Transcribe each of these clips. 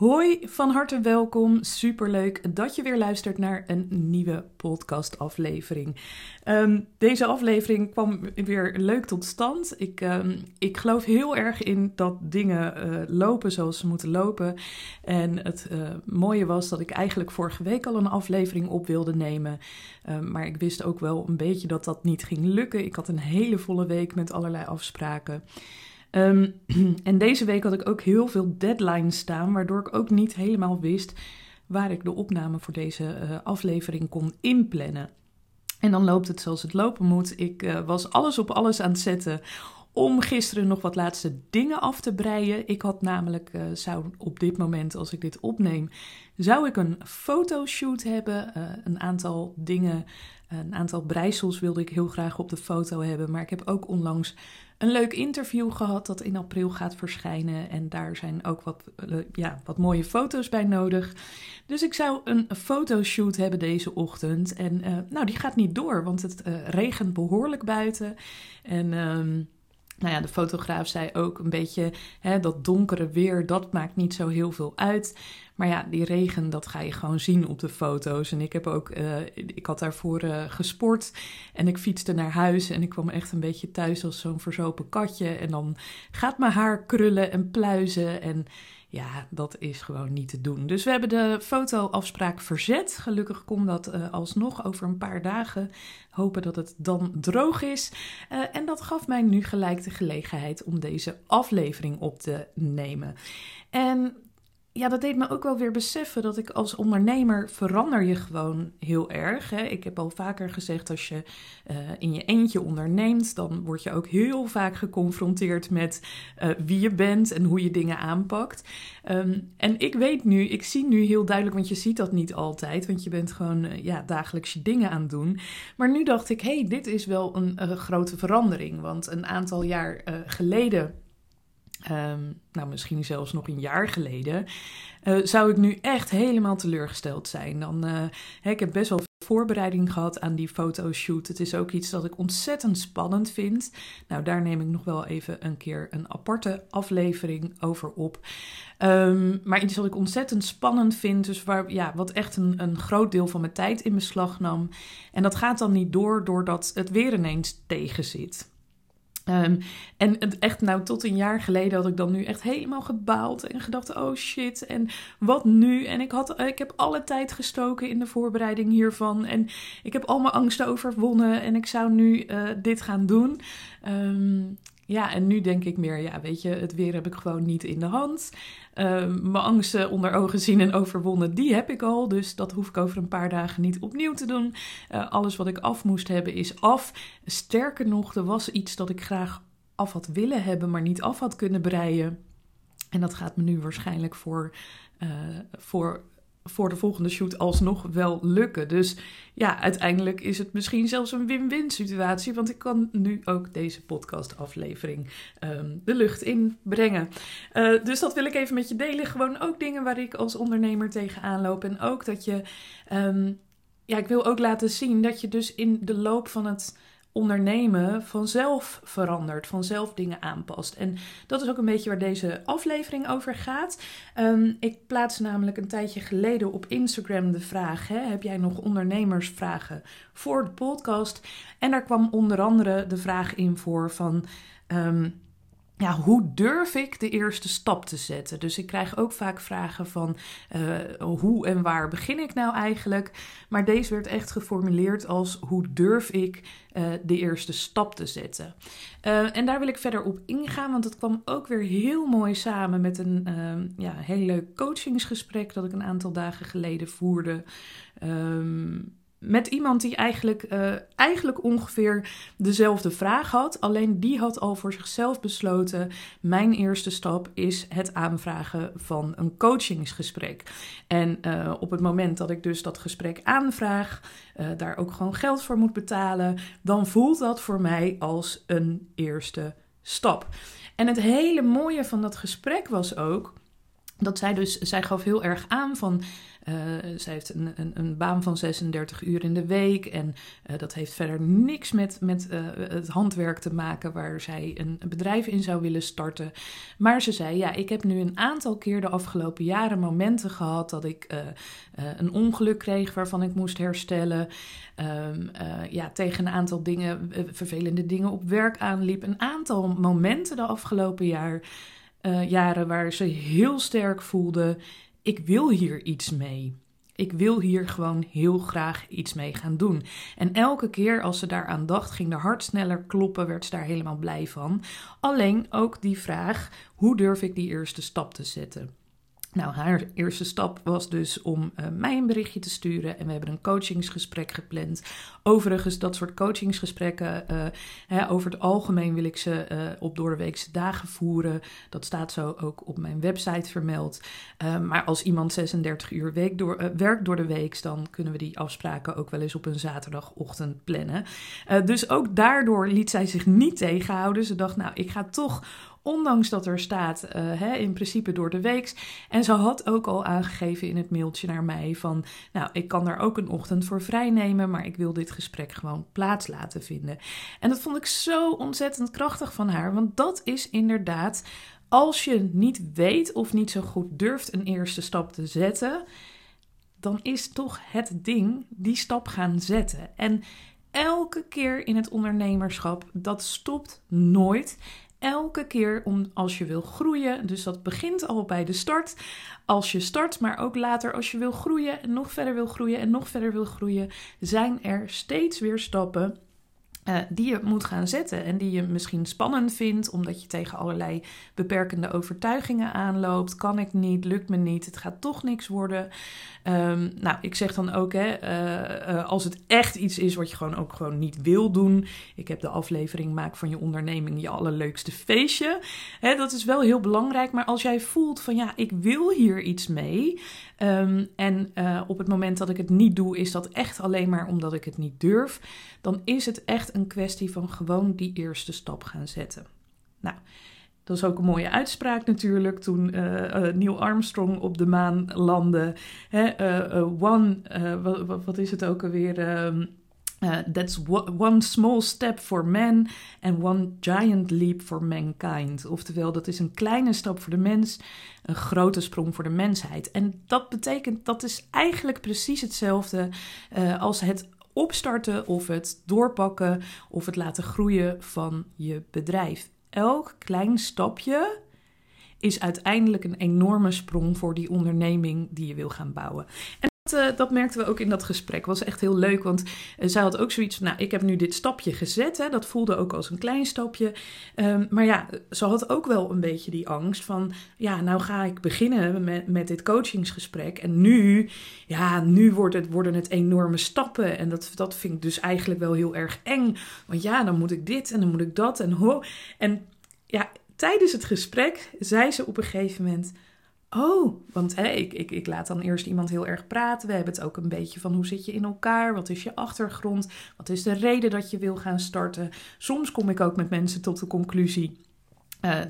Hoi, van harte welkom. Superleuk dat je weer luistert naar een nieuwe podcastaflevering. Um, deze aflevering kwam weer leuk tot stand. Ik, um, ik geloof heel erg in dat dingen uh, lopen zoals ze moeten lopen. En het uh, mooie was dat ik eigenlijk vorige week al een aflevering op wilde nemen. Um, maar ik wist ook wel een beetje dat dat niet ging lukken. Ik had een hele volle week met allerlei afspraken. Um, en deze week had ik ook heel veel deadlines staan, waardoor ik ook niet helemaal wist waar ik de opname voor deze uh, aflevering kon inplannen. En dan loopt het zoals het lopen moet. Ik uh, was alles op alles aan het zetten om gisteren nog wat laatste dingen af te breien. Ik had namelijk, uh, zou op dit moment, als ik dit opneem, zou ik een fotoshoot hebben. Uh, een aantal dingen, een aantal breisels wilde ik heel graag op de foto hebben. Maar ik heb ook onlangs een leuk interview gehad dat in april gaat verschijnen. En daar zijn ook wat, ja, wat mooie foto's bij nodig. Dus ik zou een fotoshoot hebben deze ochtend. En nou, die gaat niet door, want het regent behoorlijk buiten. En... Nou ja, de fotograaf zei ook een beetje hè, dat donkere weer, dat maakt niet zo heel veel uit. Maar ja, die regen, dat ga je gewoon zien op de foto's. En ik heb ook, uh, ik had daarvoor uh, gesport en ik fietste naar huis en ik kwam echt een beetje thuis als zo'n verzopen katje. En dan gaat mijn haar krullen en pluizen en ja, dat is gewoon niet te doen. Dus we hebben de fotoafspraak verzet. Gelukkig komt dat uh, alsnog over een paar dagen. Hopen dat het dan droog is. Uh, en dat gaf mij nu gelijk de gelegenheid om deze aflevering op te nemen. En ja, dat deed me ook wel weer beseffen dat ik als ondernemer verander je gewoon heel erg. Hè. Ik heb al vaker gezegd, als je uh, in je eentje onderneemt, dan word je ook heel vaak geconfronteerd met uh, wie je bent en hoe je dingen aanpakt. Um, en ik weet nu, ik zie nu heel duidelijk, want je ziet dat niet altijd, want je bent gewoon uh, ja, dagelijks je dingen aan het doen. Maar nu dacht ik, hé, hey, dit is wel een grote verandering. Want een aantal jaar geleden Um, nou, misschien zelfs nog een jaar geleden, uh, zou ik nu echt helemaal teleurgesteld zijn. Dan, uh, ik heb best wel voorbereiding gehad aan die fotoshoot. Het is ook iets dat ik ontzettend spannend vind. Nou, daar neem ik nog wel even een keer een aparte aflevering over op. Um, maar iets wat ik ontzettend spannend vind, dus waar, ja, wat echt een, een groot deel van mijn tijd in beslag nam. En dat gaat dan niet door doordat het weer ineens tegen zit. Um, en het echt, nou, tot een jaar geleden had ik dan nu echt helemaal gebaald en gedacht: oh shit, en wat nu? En ik, had, ik heb alle tijd gestoken in de voorbereiding hiervan. En ik heb al mijn angsten overwonnen en ik zou nu uh, dit gaan doen. Um, ja, en nu denk ik meer, ja, weet je, het weer heb ik gewoon niet in de hand. Uh, mijn angsten onder ogen zien en overwonnen, die heb ik al. Dus dat hoef ik over een paar dagen niet opnieuw te doen. Uh, alles wat ik af moest hebben is af. Sterker nog, er was iets dat ik graag af had willen hebben, maar niet af had kunnen breien. En dat gaat me nu waarschijnlijk voor, uh, voor voor de volgende shoot alsnog wel lukken. Dus ja, uiteindelijk is het misschien zelfs een win-win situatie, want ik kan nu ook deze podcastaflevering um, de lucht in brengen. Uh, dus dat wil ik even met je delen. Gewoon ook dingen waar ik als ondernemer tegenaan loop. En ook dat je, um, ja, ik wil ook laten zien dat je dus in de loop van het ondernemen vanzelf verandert, vanzelf dingen aanpast. En dat is ook een beetje waar deze aflevering over gaat. Um, ik plaats namelijk een tijdje geleden op Instagram de vraag: hè, heb jij nog ondernemersvragen voor de podcast? En daar kwam onder andere de vraag in voor van. Um, ja, hoe durf ik de eerste stap te zetten? Dus ik krijg ook vaak vragen van uh, hoe en waar begin ik nou eigenlijk? Maar deze werd echt geformuleerd als hoe durf ik uh, de eerste stap te zetten? Uh, en daar wil ik verder op ingaan, want het kwam ook weer heel mooi samen met een ja, heel leuk coachingsgesprek dat ik een aantal dagen geleden voerde. Um, met iemand die eigenlijk, uh, eigenlijk ongeveer dezelfde vraag had. Alleen die had al voor zichzelf besloten: mijn eerste stap is het aanvragen van een coachingsgesprek. En uh, op het moment dat ik dus dat gesprek aanvraag, uh, daar ook gewoon geld voor moet betalen, dan voelt dat voor mij als een eerste stap. En het hele mooie van dat gesprek was ook dat zij dus, zij gaf heel erg aan van uh, zij heeft een, een, een, baan van 36 uur in de week. En uh, dat heeft verder niks met, met uh, het handwerk te maken waar zij een, een, bedrijf in zou willen starten. Maar ze zei: Ja, ik heb nu een aantal keer de afgelopen jaren momenten gehad dat ik een ongeluk kreeg waarvan ik moest herstellen. Um, ja, tegen een aantal dingen, vervelende dingen op werk aanliep. Een aantal momenten de afgelopen jaar. Uh, jaren waar ze heel sterk voelde: ik wil hier iets mee. Ik wil hier gewoon heel graag iets mee gaan doen. En elke keer als ze daaraan dacht, ging de hart sneller kloppen, werd ze daar helemaal blij van. Alleen ook die vraag: hoe durf ik die eerste stap te zetten? Nou, haar eerste stap was dus om uh, mij een berichtje te sturen en we hebben een coachingsgesprek gepland. Overigens, dat soort coachingsgesprekken, uh, hè, over het algemeen wil ik ze uh, op doordeweekse dagen voeren. Dat staat zo ook op mijn website vermeld. maar als iemand 36 uur week door, werkt door de week, dan kunnen we die afspraken ook wel eens op een zaterdagochtend plannen. dus ook daardoor liet zij zich niet tegenhouden. Ze dacht, nou, ik ga toch Ondanks dat er staat, uh, hè, in principe door de week. En ze had ook al aangegeven in het mailtje naar mij van, nou, ik kan daar ook een ochtend voor vrij nemen, maar ik wil dit gesprek gewoon plaats laten vinden. En dat vond ik zo ontzettend krachtig van haar, want dat is inderdaad, als je niet weet of niet zo goed durft een eerste stap te zetten, dan is toch het ding die stap gaan zetten. En elke keer in het ondernemerschap, dat stopt nooit elke keer om, als je wil groeien. Dus dat begint al bij de start. Als je start, maar ook later als je wil groeien en nog verder wil groeien en nog verder wil groeien, zijn er steeds weer stappen uh, die je moet gaan zetten en die je misschien spannend vindt, omdat je tegen allerlei beperkende overtuigingen aanloopt. Kan ik niet, lukt me niet, het gaat toch niks worden. Um, nou, ik zeg dan ook, hè, uh, uh, als het echt iets is wat je gewoon ook gewoon niet wil doen. Ik heb de aflevering Maak van je onderneming je allerleukste feestje. Hè, dat is wel heel belangrijk, maar als jij voelt van ja, ik wil hier iets mee. Um, en op het moment dat ik het niet doe, is dat echt alleen maar omdat ik het niet durf. Dan is het echt een kwestie van gewoon die eerste stap gaan zetten. Nou, dat is ook een mooie uitspraak natuurlijk toen uh, uh, Neil Armstrong op de maan landde. Hè, uh, one, wat, wat, is het ook alweer? Um, that's one small step for man and one giant leap for mankind. Oftewel, dat is een kleine stap voor de mens, een grote sprong voor de mensheid. En dat betekent, dat is eigenlijk precies hetzelfde als het opstarten of het doorpakken of het laten groeien van je bedrijf. Elk klein stapje is uiteindelijk een enorme sprong voor die onderneming die je wil gaan bouwen. En uh, dat, merkten we ook in dat gesprek. was echt heel leuk, want uh, zij had ook zoiets van... nou, ik heb nu dit stapje gezet. Hè, dat voelde ook als een klein stapje. Um, maar ja, ze had ook wel een beetje die angst van... ja, nou ga ik beginnen met, met dit coachingsgesprek. En nu, ja, nu wordt het, worden het enorme stappen. En dat, dat vind ik dus eigenlijk wel heel erg eng. Want ja, dan moet ik dit en dan moet ik dat en ho. En ja, tijdens het gesprek zei ze op een gegeven moment... Oh, want ik, ik, ik laat dan eerst iemand heel erg praten. We hebben het ook een beetje van hoe zit je in elkaar? Wat is je achtergrond? Wat is de reden dat je wil gaan starten? Soms kom ik ook met mensen tot de conclusie. Uh,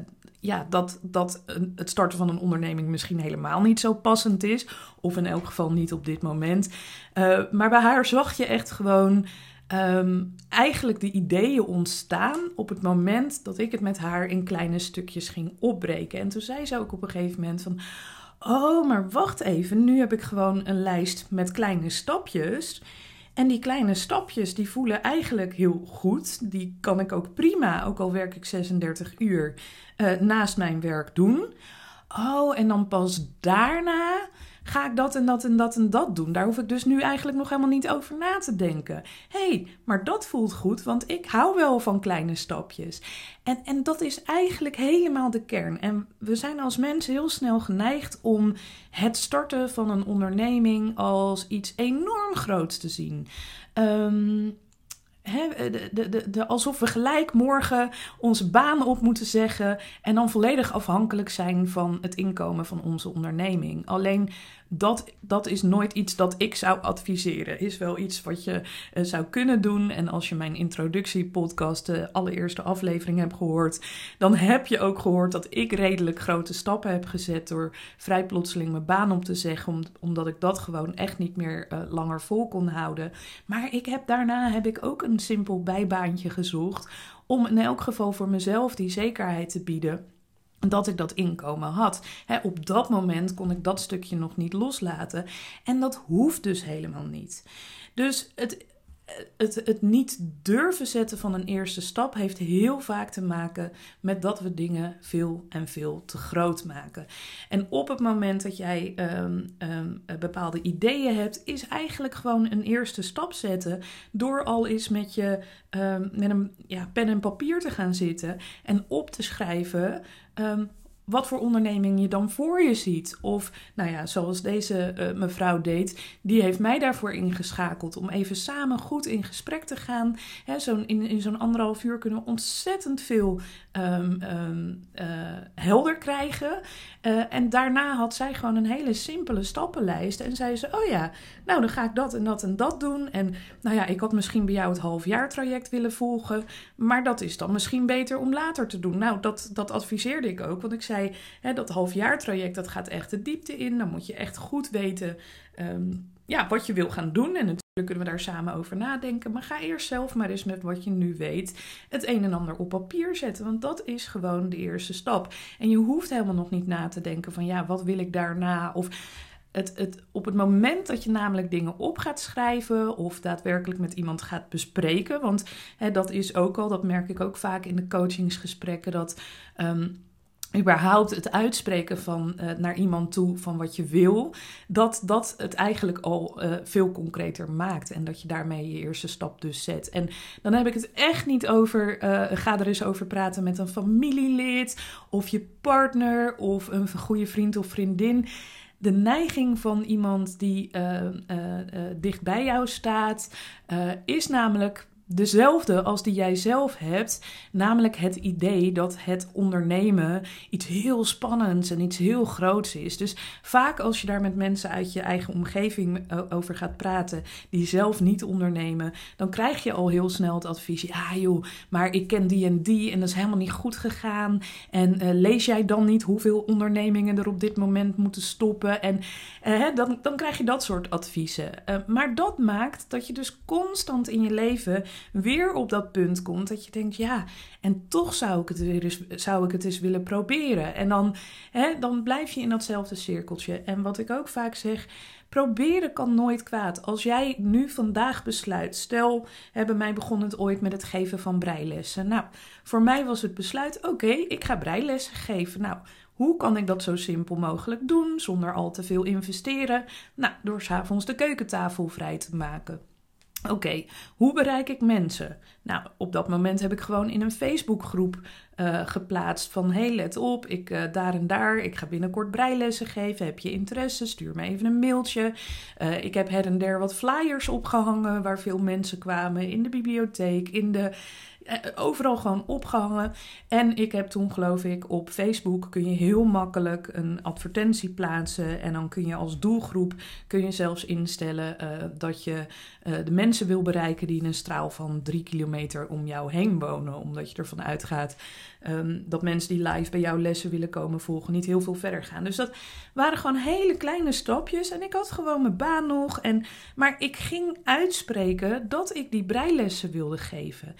ja, dat, dat het starten van een onderneming misschien helemaal niet zo passend is. Of in elk geval niet op dit moment. Uh, maar bij haar zag je echt gewoon um, eigenlijk de ideeën ontstaan op het moment dat ik het met haar in kleine stukjes ging opbreken. En toen zei ze ook op een gegeven moment van, oh, maar wacht even, nu heb ik gewoon een lijst met kleine stapjes. En die kleine stapjes, die voelen eigenlijk heel goed. Die kan ik ook prima, ook al werk ik 36 uur, uh, naast mijn werk doen. Oh, en dan pas daarna ga ik dat en dat en dat en dat doen. Daar hoef ik dus nu eigenlijk nog helemaal niet over na te denken. hey, maar dat voelt goed, want ik hou wel van kleine stapjes. En, en dat is eigenlijk helemaal de kern. En we zijn als mensen heel snel geneigd om het starten van een onderneming als iets enorm groots te zien. Um, de, de, de, alsof we gelijk morgen onze baan op moeten zeggen en dan volledig afhankelijk zijn van het inkomen van onze onderneming. Alleen dat, dat is nooit iets dat ik zou adviseren. Is wel iets wat je uh, zou kunnen doen. En als je mijn introductiepodcast, de allereerste aflevering, hebt gehoord, dan heb je ook gehoord dat ik redelijk grote stappen heb gezet door vrij plotseling mijn baan op te zeggen, omdat ik dat gewoon echt niet meer uh, langer vol kon houden. Maar ik heb daarna heb ik ook een simpel bijbaantje gezocht om in elk geval voor mezelf die zekerheid te bieden dat ik dat inkomen had. op dat moment kon ik dat stukje nog niet loslaten. En dat hoeft dus helemaal niet. Dus het, het, het niet durven zetten van een eerste stap heeft heel vaak te maken met dat we dingen veel en veel te groot maken. En op het moment dat jij um, um, bepaalde ideeën hebt, is eigenlijk gewoon een eerste stap zetten door al eens met je um, met een ja, pen en papier te gaan zitten en op te schrijven wat voor onderneming je dan voor je ziet. Of, nou ja, zoals deze uh, mevrouw deed, die heeft mij daarvoor ingeschakeld om even samen goed in gesprek te gaan. Hè, zo in, in zo'n anderhalf uur kunnen we ontzettend veel um, um, uh, helder krijgen. Uh, en daarna had zij gewoon een hele simpele stappenlijst. En zei ze: Oh ja, nou dan ga ik dat en dat en dat doen. En nou ja, ik had misschien bij jou het halfjaartraject willen volgen. Maar dat is dan misschien beter om later te doen. Nou, dat, dat adviseerde ik ook. Want ik zei: hè, Dat halfjaartraject dat gaat echt de diepte in. Dan moet je echt goed weten. Um, ja, wat je wil gaan doen. En natuurlijk kunnen we daar samen over nadenken. Maar ga eerst zelf maar eens met wat je nu weet het een en ander op papier zetten. Want dat is gewoon de eerste stap. En je hoeft helemaal nog niet na te denken van ja, wat wil ik daarna? Of het, het, op het moment dat je namelijk dingen op gaat schrijven of daadwerkelijk met iemand gaat bespreken, want hè, dat is ook al, dat merk ik ook vaak in de coachingsgesprekken, dat um, überhaupt het uitspreken van uh, naar iemand toe van wat je wil, dat dat het eigenlijk al uh, veel concreter maakt en dat je daarmee je eerste stap dus zet. En dan heb ik het echt niet over, uh, ga er eens over praten met een familielid of je partner of een goede vriend of vriendin. De neiging van iemand die dicht bij jou staat, is namelijk dezelfde als die jij zelf hebt, namelijk het idee dat het ondernemen iets heel spannends en iets heel groots is. Dus vaak als je daar met mensen uit je eigen omgeving eh, over gaat praten, die zelf niet ondernemen, dan krijg je al heel snel het advies: ja joh, maar ik ken die en die en dat is helemaal niet goed gegaan. En uh, lees jij dan niet hoeveel ondernemingen er op dit moment moeten stoppen? En uh, dan, dan krijg je dat soort adviezen. maar dat maakt dat je dus constant in je leven weer op dat punt komt dat je denkt, ja, en toch zou ik het, weer eens, zou ik het eens willen proberen. En dan, hè, dan blijf je in datzelfde cirkeltje. En wat ik ook vaak zeg, proberen kan nooit kwaad. Als jij nu vandaag besluit, stel, hebben mij begon het ooit met het geven van breilessen. Nou, voor mij was het besluit, oké, ik ga breilessen geven. Nou, hoe kan ik dat zo simpel mogelijk doen zonder al te veel investeren? Nou, door s'avonds de keukentafel vrij te maken. Oké, hoe bereik ik mensen? Nou, op dat moment heb ik gewoon in een Facebookgroep uh, geplaatst van... hey, let op, ik uh, daar en daar, ik ga binnenkort breilessen geven. Heb je interesse? Stuur me even een mailtje. Uh, ik heb her en der wat flyers opgehangen waar veel mensen kwamen. In de bibliotheek, in de eh, overal gewoon opgehangen. En ik heb toen, geloof ik, op Facebook kun je heel makkelijk een advertentie plaatsen. En dan kun je als doelgroep kun je zelfs instellen uh, dat je uh, de mensen wil bereiken die in een straal van drie kilometer om jou heen wonen. Omdat je ervan uitgaat um, dat mensen die live bij jouw lessen willen komen volgen niet heel veel verder gaan. Dus dat waren gewoon hele kleine stapjes. En ik had gewoon mijn baan nog. En, maar ik ging uitspreken dat ik die breilessen wilde geven.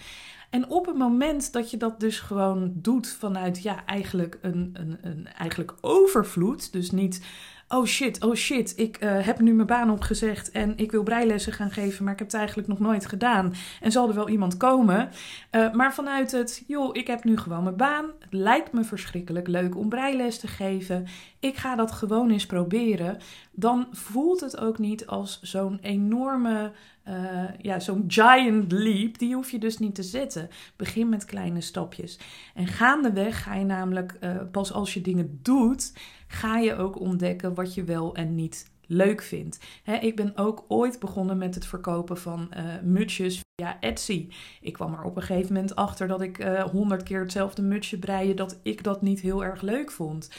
En op het moment dat je dat dus gewoon doet vanuit ja, eigenlijk een, een, een eigenlijk overvloed, dus niet oh shit, oh shit, ik uh, heb nu mijn baan opgezegd en ik wil breilessen gaan geven, maar ik heb het eigenlijk nog nooit gedaan. En zal er wel iemand komen? Uh, maar vanuit het, joh, ik heb nu gewoon mijn baan. Het lijkt me verschrikkelijk leuk om breiles te geven. Ik ga dat gewoon eens proberen. Dan voelt het ook niet als zo'n enorme uh, ja, zo'n giant leap, die hoef je dus niet te zetten. Begin met kleine stapjes. En gaandeweg ga je namelijk, pas als je dingen doet, ga je ook ontdekken wat je wel en niet leuk vindt. Ik ben ook ooit begonnen met het verkopen van uh, mutsjes via Etsy. Ik kwam er op een gegeven moment achter dat ik honderd keer hetzelfde mutsje breien, dat ik dat niet heel erg leuk vond.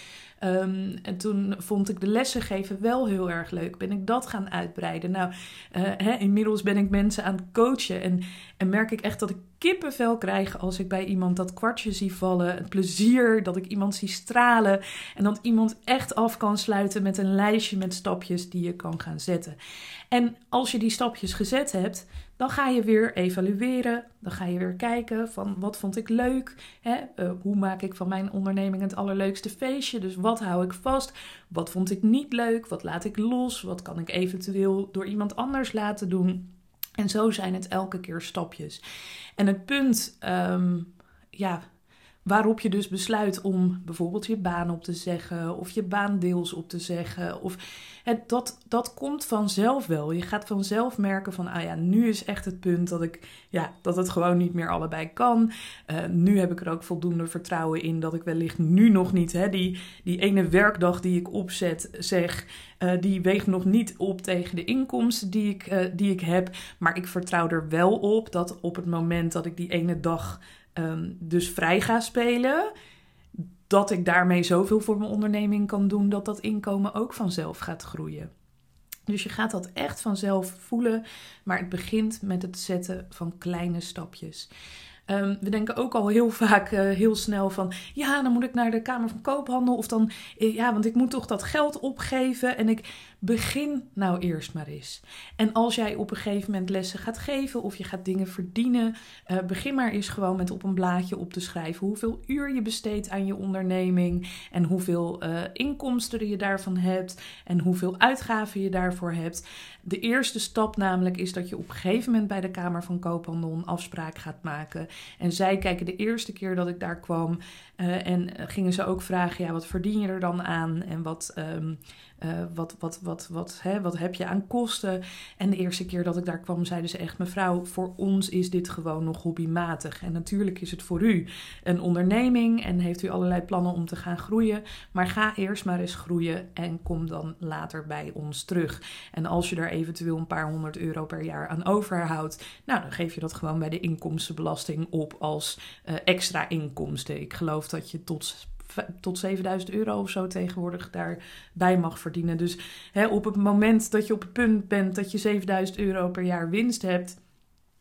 Um, en toen vond ik de lessen geven wel heel erg leuk. Ben ik dat gaan uitbreiden. Nou, uh, hè, inmiddels ben ik mensen aan het coachen. En, en merk ik echt dat ik kippenvel krijg als ik bij iemand dat kwartje zie vallen. Het plezier dat ik iemand zie stralen. En dat iemand echt af kan sluiten met een lijstje met stapjes die je kan gaan zetten. En als je die stapjes gezet hebt, dan ga je weer evalueren. Dan ga je weer kijken van wat vond ik leuk. Hè? Uh, hoe maak ik van mijn onderneming het allerleukste feestje? Dus wat hou ik vast? Wat vond ik niet leuk? Wat laat ik los? Wat kan ik eventueel door iemand anders laten doen? En zo zijn het elke keer stapjes. En het punt, um, ja, waarop je dus besluit om bijvoorbeeld je baan op te zeggen of je baan deels op te zeggen. Of het, dat, dat komt vanzelf wel. Je gaat vanzelf merken van, ah ja, nu is echt het punt dat ik, ja, dat het gewoon niet meer allebei kan. Uh, nu heb ik er ook voldoende vertrouwen in dat ik wellicht nu nog niet, hè, die, die ene werkdag die ik opzet, zeg, uh, die weegt nog niet op tegen de inkomsten die ik, uh, die ik heb. Maar ik vertrouw er wel op dat op het moment dat ik die ene dag um, dus vrij ga spelen, dat ik daarmee zoveel voor mijn onderneming kan doen dat dat inkomen ook vanzelf gaat groeien. Dus je gaat dat echt vanzelf voelen, maar het begint met het zetten van kleine stapjes. Um, we denken ook al heel vaak uh, heel snel van ja, dan moet ik naar de Kamer van Koophandel of dan eh, ja, want ik moet toch dat geld opgeven en ik begin nou eerst maar eens. En als jij op een gegeven moment lessen gaat geven of je gaat dingen verdienen, uh, begin maar eens gewoon met op een blaadje op te schrijven hoeveel uur je besteedt aan je onderneming en hoeveel uh, inkomsten je daarvan hebt en hoeveel uitgaven je daarvoor hebt. De eerste stap namelijk is dat je op een gegeven moment bij de Kamer van Koophandel een afspraak gaat maken. En zij kijken de eerste keer dat ik daar kwam uh, en gingen ze ook vragen, ja, wat verdien je er dan aan en wat, um, uh, wat, wat, wat, wat, hè, wat heb je aan kosten? En de eerste keer dat ik daar kwam, zeiden ze echt: Mevrouw, voor ons is dit gewoon nog hobbymatig. En natuurlijk is het voor u een onderneming en heeft u allerlei plannen om te gaan groeien. Maar ga eerst maar eens groeien en kom dan later bij ons terug. En als je daar eventueel een paar honderd euro per jaar aan overhoudt, nou dan geef je dat gewoon bij de inkomstenbelasting op als extra inkomsten. Ik geloof dat je tot tot 7000 euro of zo tegenwoordig daarbij mag verdienen. Dus hè, op het moment dat je op het punt bent dat je 7000 euro per jaar winst hebt.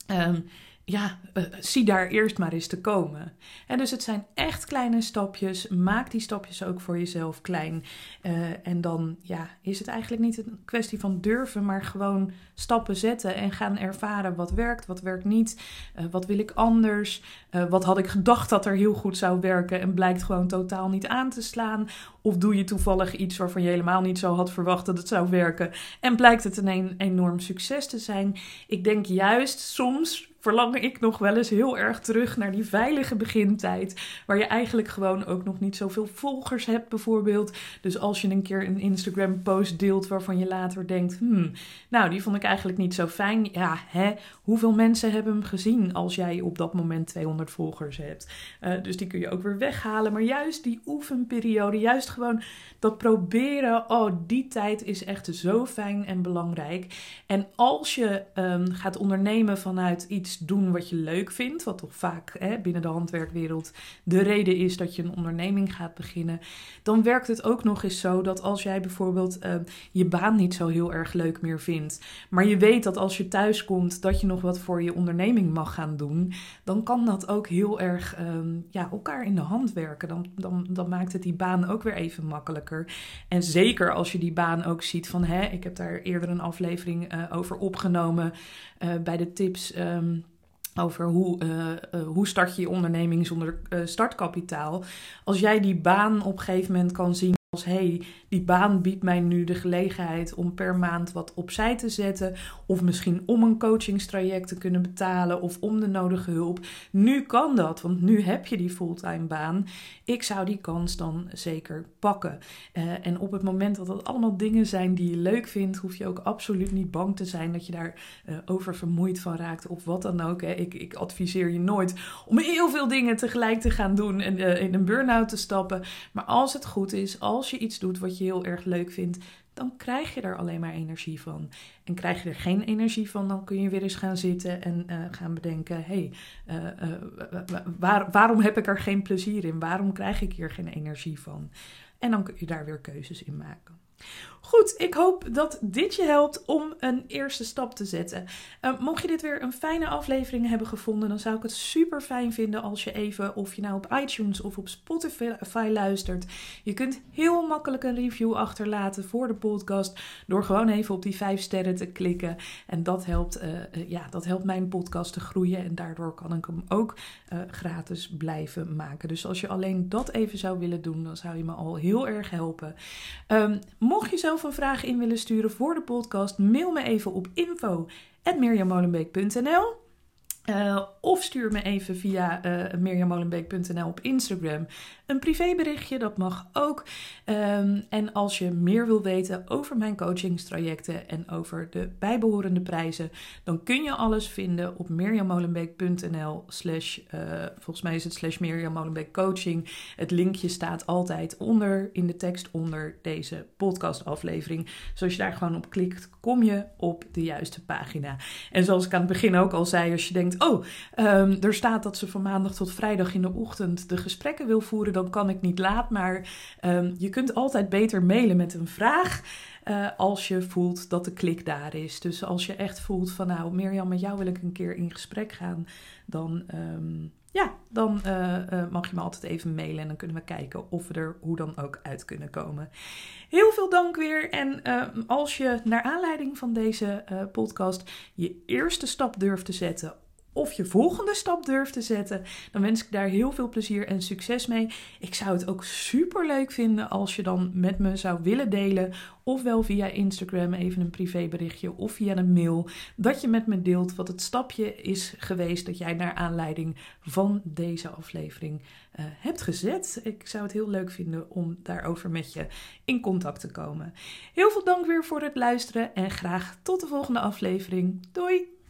Um, ja, uh, zie daar eerst maar eens te komen. En dus het zijn echt kleine stapjes. Maak die stapjes ook voor jezelf klein. Uh, en dan ja, is het eigenlijk niet een kwestie van durven, maar gewoon stappen zetten en gaan ervaren wat werkt, wat werkt niet, uh, wat wil ik anders, wat had ik gedacht dat er heel goed zou werken en blijkt gewoon totaal niet aan te slaan. Of doe je toevallig iets waarvan je helemaal niet zo had verwacht dat het zou werken en blijkt het een enorm succes te zijn. Ik denk juist soms verlang ik nog wel eens heel erg terug naar die veilige begintijd. Waar je eigenlijk gewoon ook nog niet zoveel volgers hebt, bijvoorbeeld. Dus als je een keer een Instagram-post deelt waarvan je later denkt: hmm, nou, die vond ik eigenlijk niet zo fijn. Ja, hè, hoeveel mensen hebben hem gezien als jij op dat moment 200 volgers hebt? Uh, dus die kun je ook weer weghalen. Maar juist die oefenperiode, juist gewoon dat proberen. Oh, die tijd is echt zo fijn en belangrijk. En als je um, gaat ondernemen vanuit iets doen wat je leuk vindt, wat toch vaak hè, binnen de handwerkwereld de reden is dat je een onderneming gaat beginnen, dan werkt het ook nog eens zo dat als jij bijvoorbeeld uh, je baan niet zo heel erg leuk meer vindt, maar je weet dat als je thuis komt dat je nog wat voor je onderneming mag gaan doen, dan kan dat ook heel erg um, ja, elkaar in de hand werken. Dan, dan, dan maakt het die baan ook weer even makkelijker. En zeker als je die baan ook ziet van, hè, ik heb daar eerder een aflevering uh, over opgenomen bij de tips. Um, over hoe, uh, uh, hoe start je je onderneming zonder startkapitaal. Als jij die baan op een gegeven moment kan zien als hey, die baan biedt mij nu de gelegenheid om per maand wat opzij te zetten. Of misschien om een coachingstraject te kunnen betalen of om de nodige hulp. Nu kan dat, want nu heb je die fulltime baan. Ik zou die kans dan zeker pakken. Uh, en op het moment dat dat allemaal dingen zijn die je leuk vindt, hoef je ook absoluut niet bang te zijn dat je daar uh, over vermoeid van raakt of wat dan ook. Hè. Ik, ik adviseer je nooit om heel veel dingen tegelijk te gaan doen en uh, in een burn-out te stappen. Maar als het goed is, als als je iets doet wat je heel erg leuk vindt, dan krijg je er alleen maar energie van. En krijg je er geen energie van, dan kun je weer eens gaan zitten en uh, gaan bedenken: hé, hey, uh, uh, waar, waarom heb ik er geen plezier in? Waarom krijg ik hier geen energie van? En dan kun je daar weer keuzes in maken. Goed, ik hoop dat dit je helpt om een eerste stap te zetten. Uh, mocht je dit weer een fijne aflevering hebben gevonden, dan zou ik het super fijn vinden als je even, of je nou op iTunes of op Spotify luistert. Je kunt heel makkelijk een review achterlaten voor de podcast door gewoon even op die vijf sterren te klikken. En dat helpt, uh, uh, ja, dat helpt mijn podcast te groeien en daardoor kan ik hem ook gratis blijven maken. Dus als je alleen dat even zou willen doen, dan zou je me al heel erg helpen. Um, mocht je zelf een vraag in willen sturen voor de podcast, mail me even op info.mirjamolenbeek.nl uh, of stuur me even via uh, mirjamolenbeek.nl op Instagram een privéberichtje, dat mag ook. Um, en als je meer wil weten over mijn coachingstrajecten en over de bijbehorende prijzen, dan kun je alles vinden op mirjamolenbeek.nl slash, uh, volgens mij is het slash Mirjam coaching. Het linkje staat altijd onder, in de tekst onder deze podcastaflevering. Dus als je daar gewoon op klikt, kom je op de juiste pagina. En zoals ik aan het begin ook al zei, als je denkt, oh, um, er staat dat ze van maandag tot vrijdag in de ochtend de gesprekken wil voeren, dan kan ik niet laat. Maar um, je kunt altijd beter mailen met een vraag. Uh, als je voelt dat de klik daar is. Dus als je echt voelt van nou, Mirjam, met jou wil ik een keer in gesprek gaan, dan, um, ja, dan uh, uh, mag je me altijd even mailen en dan kunnen we kijken of we er hoe dan ook uit kunnen komen. Heel veel dank weer. En als je naar aanleiding van deze podcast je eerste stap durft te zetten of je volgende stap durft te zetten, dan wens ik daar heel veel plezier en succes mee. Ik zou het ook super leuk vinden als je dan met me zou willen delen, ofwel via Instagram even een privéberichtje of via een mail, dat je met me deelt wat het stapje is geweest dat jij naar aanleiding van deze aflevering uh, hebt gezet. Ik zou het heel leuk vinden om daarover met je in contact te komen. Heel veel dank weer voor het luisteren en graag tot de volgende aflevering. Doei!